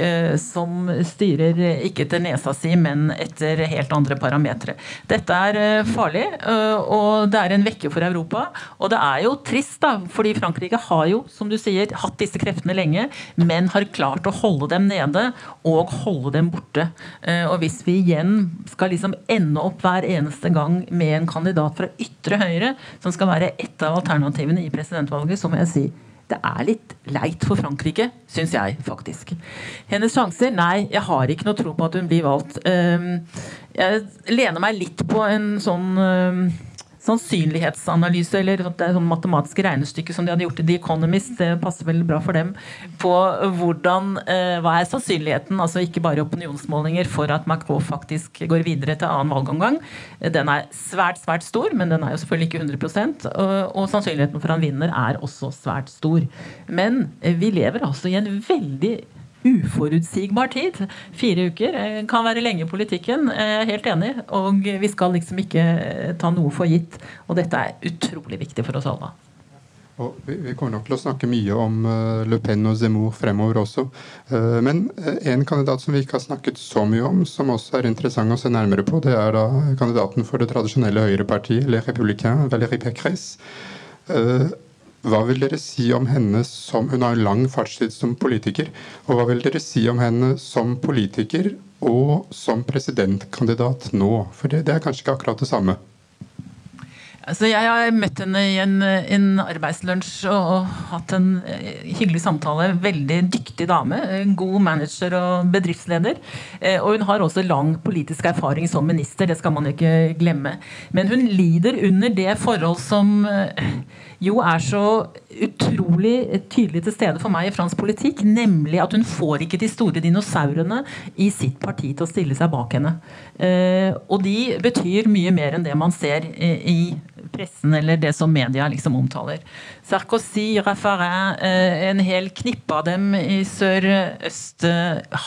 som styrer ikke etter nesa si, men etter helt andre parametere. Dette er farlig, og det er en vekke for Europa. Og det er jo trist, da, fordi Frankrike har jo, som du sier, hatt disse kreftene lenge men har klart å holde dem nede og holde dem borte. Eh, og hvis vi igjen skal liksom ende opp hver eneste gang med en kandidat fra ytre høyre, som skal være et av alternativene i presidentvalget, så må jeg si det er litt leit for Frankrike, syns jeg faktisk. Hennes sjanser? Nei, jeg har ikke noe tro på at hun blir valgt. Ehm, jeg lener meg litt på en sånn ehm, sannsynlighetsanalyse eller det er sånn matematiske regnestykke som de hadde gjort i The Economist, det passer veldig bra for dem, på hvordan, eh, hva er sannsynligheten, altså ikke bare opinionsmålinger, for at Macron faktisk går videre til annen valgomgang. Den er svært, svært stor, men den er jo selvfølgelig ikke 100 og, og sannsynligheten for han vinner er også svært stor. Men eh, vi lever altså i en veldig uforutsigbar tid. Fire uker eh, kan være lenge i politikken. Jeg er helt enig. Og vi skal liksom ikke eh, ta noe for gitt. Og dette er utrolig viktig for oss alle. Og vi kommer nok til å snakke mye om Le Pen og Zemmour fremover også. Men en kandidat som vi ikke har snakket så mye om, som også er interessant å se nærmere på, det er da kandidaten for det tradisjonelle høyrepartiet, Le Républicain, Valérie Pécresse. Hva vil dere si om henne som Hun har lang fartstid som politiker. Og hva vil dere si om henne som politiker og som presidentkandidat nå? For det, det er kanskje ikke akkurat det samme. Altså, jeg har møtt henne i en, en arbeidslunsj og, og, hatt en eh, hyggelig samtale. Veldig dyktig dame. God manager og bedriftsleder. Eh, og hun har også lang politisk erfaring som minister, det skal man ikke glemme. Men hun lider under det forhold som eh, jo er så utrolig tydelig til stede for meg i fransk politikk, nemlig at hun får ikke de store dinosaurene i sitt parti til å stille seg bak henne. Og de betyr mye mer enn det man ser i pressen eller det som media liksom omtaler. Sarkozy, Raffarin, eh, en hel knippe av dem i sør-øst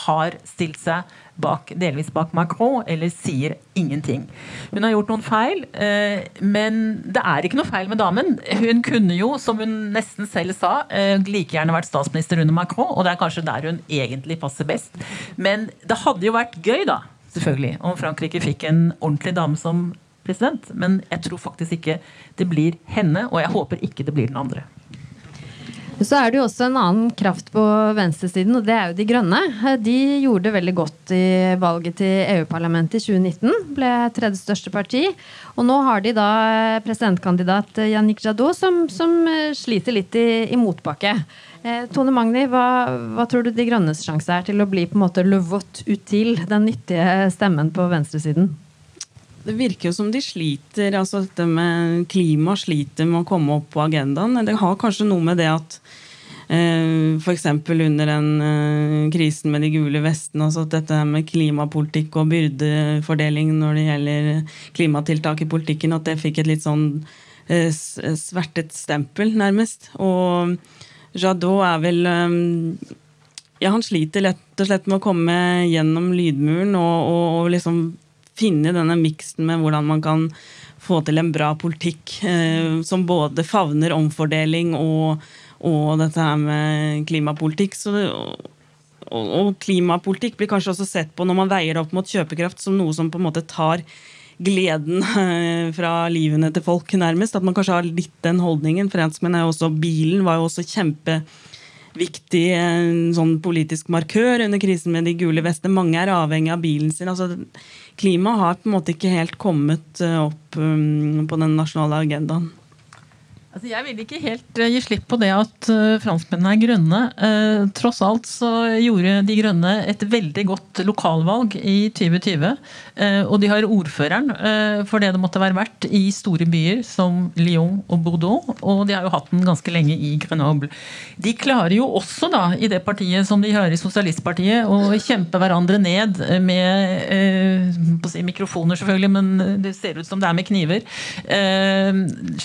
har stilt seg bak, delvis bak Macron, eller sier ingenting. Hun har gjort noen feil, eh, men det er ikke noe feil med damen. Hun kunne jo, som hun nesten selv sa, eh, like gjerne vært statsminister under Macron, og det er kanskje der hun egentlig passer best. Men det hadde jo vært gøy, da, selvfølgelig, om Frankrike fikk en ordentlig dame som president. Men jeg tror faktisk ikke det blir henne, og jeg håper ikke det blir den andre. Så er det jo også en annen kraft på venstresiden, og det er jo De grønne. De gjorde det veldig godt i valget til EU-parlamentet i 2019. Ble tredje største parti. Og nå har de da presidentkandidat Yannick Jadot, som, som sliter litt i, i motbakke. Eh, Tone Magni, hva, hva, tror du De grønnes sjanse er til å bli på en måte le vote util, den nyttige stemmen på venstresiden? Det virker jo som de sliter. altså Dette med klima sliter med å komme opp på agendaen. Det har kanskje noe med det at eh, F.eks. under den eh, krisen med de gule vestene. altså Dette med klimapolitikk og byrdefordeling når det gjelder klimatiltak i politikken, at det fikk et litt sånn eh, svertet stempel, nærmest. Og Jadot er vel eh, ja, Han sliter lett og slett med å komme gjennom lydmuren og, og, og liksom finne denne miksen med hvordan man kan få til en bra politikk eh, som både favner omfordeling og, og dette her med klimapolitikk. Det, og, og, klimapolitikk blir kanskje også sett på når man veier det opp mot kjøpekraft som noe som på en måte tar gleden eh, fra livene til folk, nærmest. At man kanskje har litt den holdningen. Franskmenn er jo også Bilen var jo også kjempeviktig sånn politisk markør under krisen med de gule vestene. Mange er avhengig av bilen sin. altså klima har på en måte ikke helt kommet eh, opp um, på den nasjonale agendaen. Altså, jeg vil ikke helt uh, gi slipp på det at uh, franskmennene er grønne. Uh, tross alt så gjorde De grønne et veldig godt lokalvalg i 2020. og de har ordføreren for det det måtte være verdt i store byer som Lyon og Bordeaux. Og de har jo hatt den ganske lenge i Grenoble. De klarer jo også da, i det partiet som de hører i Sosialistpartiet, å kjempe hverandre ned med på å si mikrofoner, selvfølgelig, men det ser ut som det er med kniver.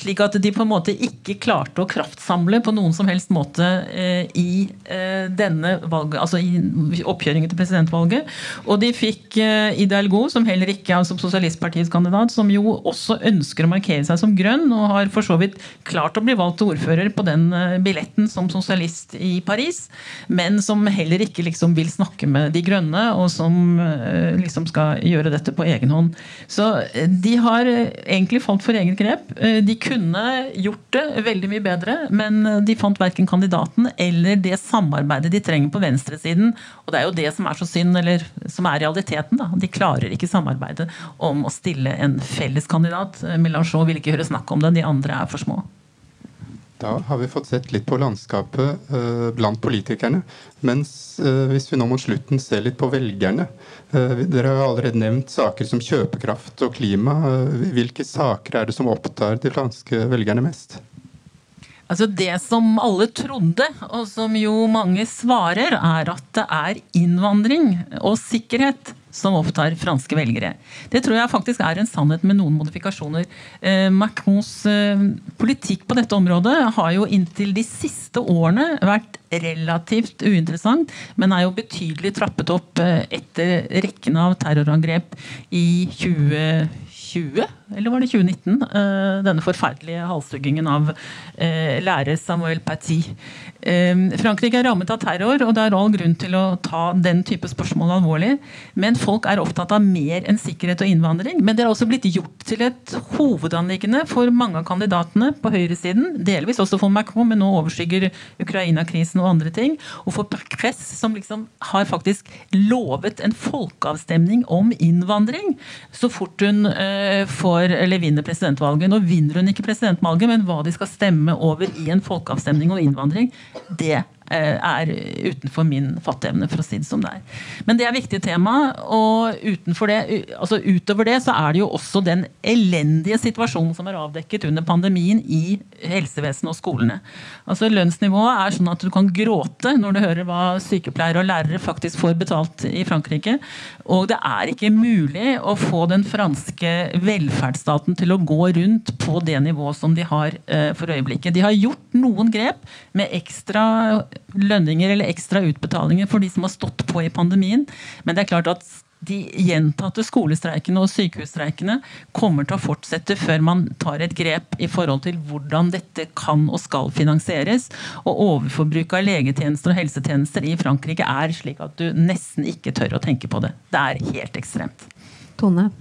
slik at de på en måte ikke klarte å kraftsamle på noen som helst måte eh, i eh, denne valget, altså i oppkjøringen til presidentvalget. Og de fikk eh, Hidalgo, som heller ikke er som sosialistpartiets kandidat, som jo også ønsker å markere seg som grønn, og har for så vidt klart å bli valgt til ordfører på den eh, billetten som sosialist i Paris, men som heller ikke liksom vil snakke med de grønne, og som eh, liksom skal gjøre dette på egen hånd. Så eh, de har egentlig falt for eget grep. De kunne gjort det veldig mye bedre, men de fant verken kandidaten eller det samarbeidet de trenger på venstresiden. Og det er jo det som er så synd, eller som er realiteten. da. De klarer ikke samarbeidet om å stille en felles kandidat. Mélenchon vil ikke høre snakk om det, de andre er for små. Da har vi fått sett litt på landskapet eh, blant politikerne. Mens eh, hvis vi nå mot slutten ser litt på velgerne eh, Dere har allerede nevnt saker som kjøpekraft og klima. hvilke saker er det som opptar de franske velgerne mest? Altså Det som alle trodde, og som jo mange svarer, er at det er innvandring og sikkerhet som opptar franske velgere. Det tror jeg faktisk er en sannhet med noen modifikasjoner. Eh, Macrons eh, politikk på dette området har jo inntil de siste årene vært relativt uinteressant, men er jo betydelig trappet opp eh, etter rekken av terrorangrep i 2020 eller var det 2019? Eh, denne forferdelige halshuggingen av eh, lærer Samuel Paty. Eh, Frankrike er rammet av terror, og det er all grunn til å ta den type spørsmål alvorlig. Men folk er opptatt av mer enn sikkerhet og innvandring. Men det har også blitt gjort til et hovedanliggende for mange av kandidatene på høyresiden. Delvis også for Macron, men nå overskygger Ukraina-krisen og andre ting. Og for Press, som liksom har faktisk lovet en folkeavstemning om innvandring så fort hun får får, vinner presidentvalget. Nå vinner hun ikke presidentvalget, men hva de skal stemme over i en folkeavstemning om innvandring, det er utenfor min fatteevne, for å si det som det er. Men det er viktig tema. Og det, altså utover det så er det jo også den elendige situasjonen som er avdekket under pandemien i helsevesenet og skolene. Altså Lønnsnivået er sånn at du kan gråte når du hører hva sykepleiere og lærere faktisk får betalt i Frankrike. Og det er ikke mulig å få den franske velferdsstaten til å gå rundt på det nivået som de har uh, for øyeblikket. De har gjort noen grep med ekstra lønninger eller ekstra utbetalinger for de som har stått på i pandemien. Men det er klart at de gjentatte skolestreikene og sykehusstreikene kommer til å fortsette før man tar et grep i forhold til hvordan dette kan og skal finansieres. Og overforbruket av legetjenester og helsetjenester i Frankrike er slik at du nesten ikke tør å tenke på det. Det er helt ekstremt. Tone?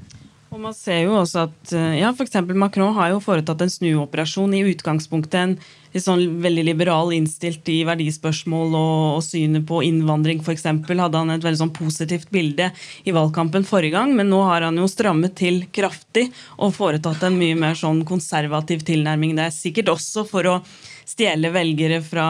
Og man ser jo også at ja, f.eks. Macron har jo foretatt en snuoperasjon. I utgangspunktet en sånn veldig liberal innstilt i verdispørsmål og, og synet på innvandring f.eks. Hadde han et veldig sånn positivt bilde i valgkampen forrige gang, men nå har han jo strammet til kraftig og foretatt en mye mer sånn konservativ tilnærming. Det er sikkert også for å stjele velgere fra,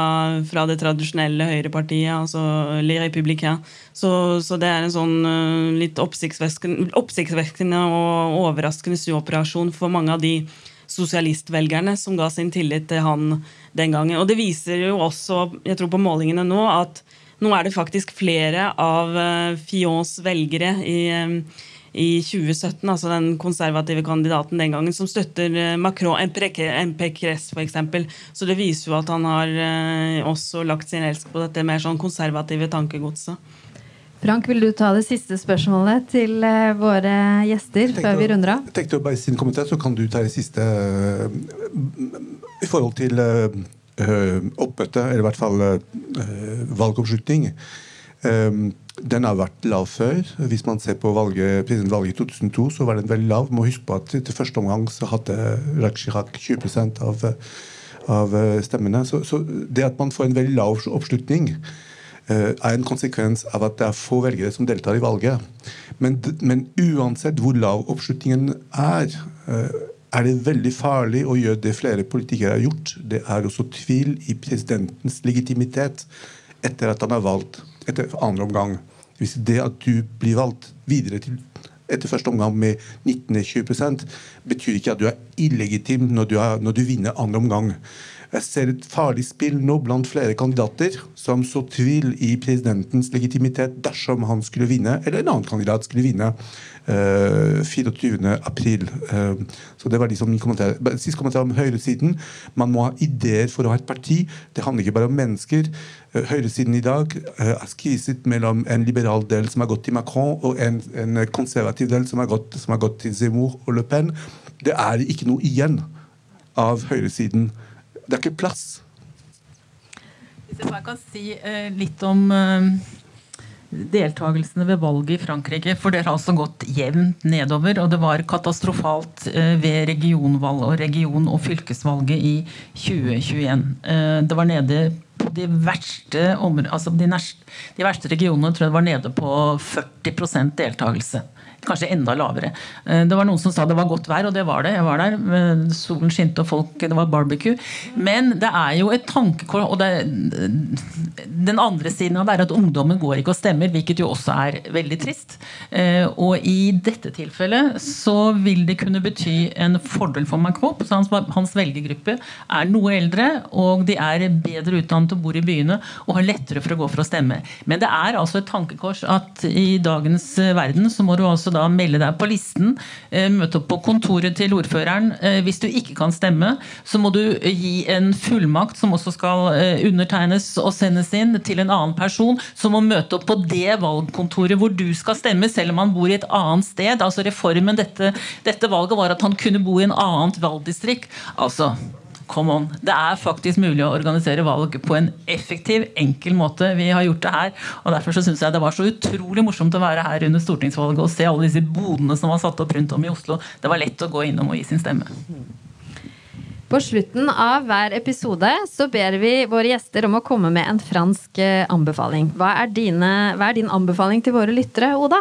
fra, det tradisjonelle høyrepartiet, altså Le Républicain. Så, så, det er en sånn uh, litt oppsiktsvekkende, og overraskende snuoperasjon for mange av de sosialistvelgerne som ga sin tillit til han den gangen. Og det viser jo også, jeg tror på målingene nå, at nå er det faktisk flere av uh, Fions velgere i, um, i 2017, altså den konservative kandidaten den gangen, som støtter uh, Macron, MPCRES f.eks. Så det viser jo at han har uh, også lagt sin elsk på dette mer sånn konservative tankegodset. Frank, vil du ta det siste spørsmålet til uh, våre gjester tenkte, før vi runder av? Jeg tenkte å bare sin kommentar, så kan du ta det siste i forhold til oppmøte, eller i hvert fall valgoppslutning. Den har vært lav før. Hvis man ser på valget, presidentvalget i 2002, så var den veldig lav. Må huske på at til første omgang så hadde Chirac 20% av, av stemmene. Så, så det at man får en veldig lav oppslutning uh, er en konsekvens av at det er få velgere som deltar i valget. Men, men uansett hvor lav oppslutningen er, uh, er det veldig farlig å gjøre det flere politikere har gjort. Det er også tvil i presidentens legitimitet etter at han er valgt etter andre omgang. Hvis det at du blir valgt videre til etter første omgang med 19-20 betyr ikke at du er illegitim når du, er, når du vinner andre omgang. Jeg ser et farlig spill nå blant flere kandidater som så tvil i presidentens legitimitet dersom han skulle vinne, eller en annen kandidat skulle vinne uh, eh, 24. april. Uh, så det var liksom min kommentar. Sist kommentar om høyresiden. Man må ha ideer for å ha et parti. Det handler ikke bare om mennesker. Uh, høyresiden i dag er skviset mellom en liberal del som har gått til Macron, og en, en konservativ del som har, gått, som gått til Zemmour og Le Pen. Det er ikke noe igjen av høyresiden. Det er ikke plass. Hvis jeg bare kan si eh, litt om eh, deltakelsene ved valget i Frankrike. For det har altså gått jevnt nedover, og det var katastrofalt eh, ved regionvalg og region- og fylkesvalget i 2021. Eh, det var nede på de verste, altså de verste regionene tror jeg det var nede på 40% deltakelse. Kanskje enda lavere. Eh, det var noen som sa det var godt vær, og det var det. Jeg var der. Eh, solen skinte og folk Det var barbecue. Men det er jo et tankekort, Og det, den andre siden av det er at ungdommen går ikke og stemmer, hvilket jo også er veldig trist. Eh, og i dette tilfellet så vil det kunne bety en fordel for Macron. Hans, hans velgergruppe er noe eldre, og de er bedre utdannet og bor i byene og har lettere for å gå for å stemme. Men det er altså et tankekors at i dagens verden så må du altså da melde deg på listen. Eh, møte opp på kontoret til ordføreren. Eh, hvis du ikke kan stemme, så må du gi en fullmakt som også skal eh, undertegnes og sendes inn til en annen person, som må møte opp på det valgkontoret hvor du skal stemme, selv om han bor i et annet sted. Altså Reformen dette, dette valget var at han kunne bo i en annet valgdistrikt. Altså, come on. Det er faktisk mulig å organisere valg på en effektiv, enkel måte. Vi har gjort det her. og Derfor så syns jeg det var så utrolig morsomt å være her under stortingsvalget og se alle disse bodene som var satt opp rundt om i Oslo. Det var lett å gå innom og gi sin stemme. På slutten av hver episode så ber vi våre gjester om å komme med en fransk eh, anbefaling. Hva er, dine, hva er din anbefaling til våre lyttere, Oda?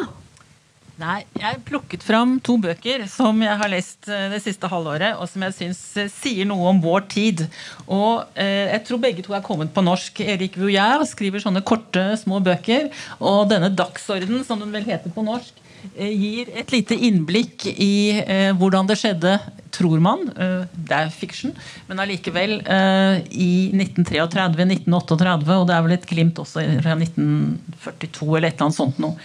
Nei, Jeg plukket fram to bøker som jeg har lest eh, det siste halvåret, og som jeg syns eh, sier noe om vår tid. Og eh, Jeg tror begge to er kommet på norsk. Erik Vuillard skriver sånne korte, små bøker. Og denne Dagsorden, som den vel heter på norsk, gir et lite innblikk i eh, hvordan det skjedde tror man. Eh, det er fiksjon, men allikevel. I 1933, 1938, og det er vel et glimt også fra 1942 eller et eller annet sånt noe.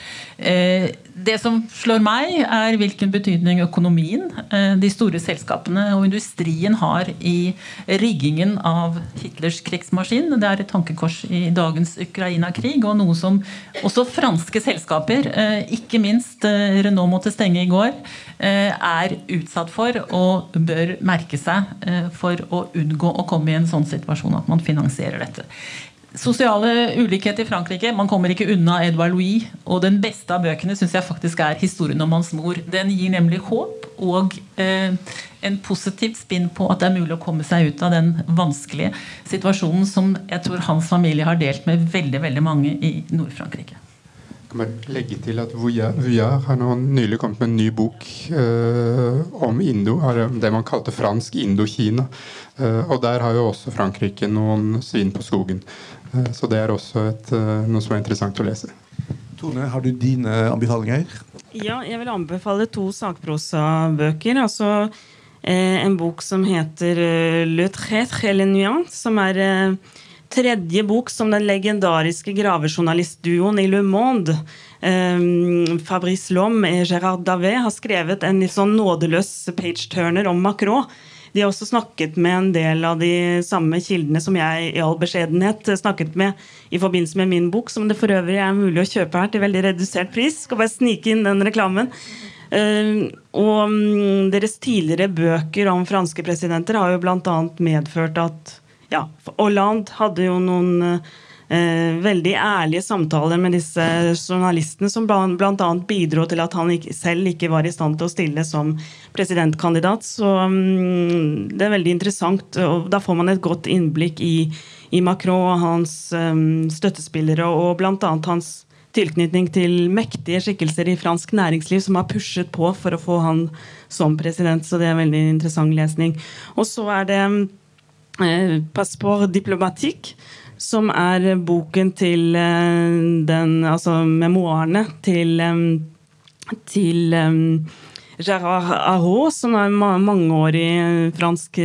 Det som slår meg, er hvilken betydning økonomien, eh, de store selskapene og industrien har i riggingen av Hitlers krigsmaskin. Det er et tankekors i dagens Ukraina-krig, og noe som også franske selskaper, eh, ikke minst eh, Renault måtte stenge i går, er utsatt for og bør merke seg for å unngå å komme i en sånn situasjon at man finansierer dette. Sosiale ulikhet i Frankrike. Man kommer ikke unna Edvard Louis. Og den beste av bøkene syns jeg faktisk er 'Historien om hans mor'. Den gir nemlig håp og eh, en positivt spinn på at det er mulig å komme seg ut av den vanskelige situasjonen som jeg tror hans familie har delt med veldig, veldig mange i Nord-Frankrike. Kan bare legge til at Vuillard har nå nylig kommet med en ny bok eh, om Indo, det man kalte fransk Indokina. Eh, og der har jo også Frankrike noen svin på skogen. Eh, så det er også et, eh, noe som er interessant å lese. Tone, har du dine anbefalinger? Ja, jeg vil anbefale to sakprosabøker. Altså eh, en bok som heter eh, Le Trêtre eller le Nuant, som er eh, tredje bok som den legendariske gravejournalistduoen i Le Monde, eh, Fabrice Lhomme og Gérard Davet, har skrevet en litt sånn nådeløs page-turner om Macron. De har også snakket med en del av de samme kildene som jeg i all beskjedenhet snakket med i forbindelse med min bok, som det for øvrig er mulig å kjøpe her til veldig redusert pris. Skal bare snike inn den reklamen. Uh, og um, deres tidligere bøker om franske presidenter har jo bl.a. medført at ja, Hollande hadde jo noen eh, veldig ærlige samtaler med disse journalistene, som bl.a. bidro til at han ikke, selv ikke var i stand til å stille som presidentkandidat. Så um, det er veldig interessant, og da får man et godt innblikk i, i Macron og hans um, støttespillere, og bl.a. hans tilknytning til mektige skikkelser i fransk næringsliv som har pushet på for å få han som president. Så det er veldig interessant lesning. Og så er det eh, Passeport diplomatikk, som er boken til eh, den Altså memoarene til, eh, til eh, Gérard Arrault, som er mangeårig fransk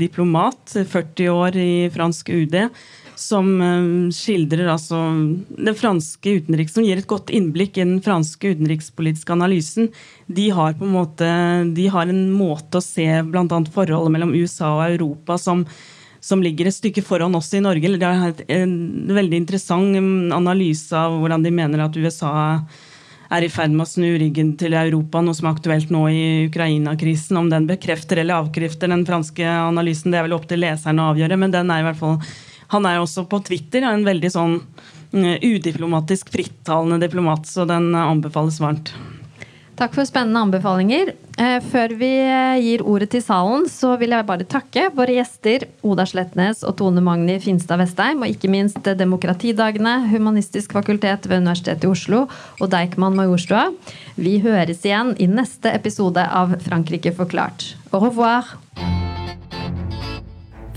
diplomat, 40 år i fransk UD, som skildrer altså den franske utenriks, som gir et godt innblikk i den franske utenrikspolitiske analysen. De har på en måte, de har en måte å se bl.a. forholdet mellom USA og Europa som som ligger et stykke foran oss i Norge. Det er en veldig interessant analyse av hvordan de mener at USA er i ferd med å snu ryggen til Europa, noe som er aktuelt nå i Ukraina-krisen. Om den bekrefter eller avkrefter den franske analysen, det er vel opp til leserne å avgjøre. Men den er i hvert fall Han er også på Twitter en veldig sånn udiplomatisk, frittalende diplomat, så den anbefales varmt. Takk for spennende anbefalinger. Eh, før vi eh, gir ordet til salen, så vil jeg bare takke våre gjester Oda Slettnes og Tone Magni Finstad Vestheim, og ikke minst Demokratidagene, Humanistisk fakultet ved Universitetet i Oslo og Deichman Majorstua. Vi høres igjen i neste episode av Frankrike forklart. Au revoir!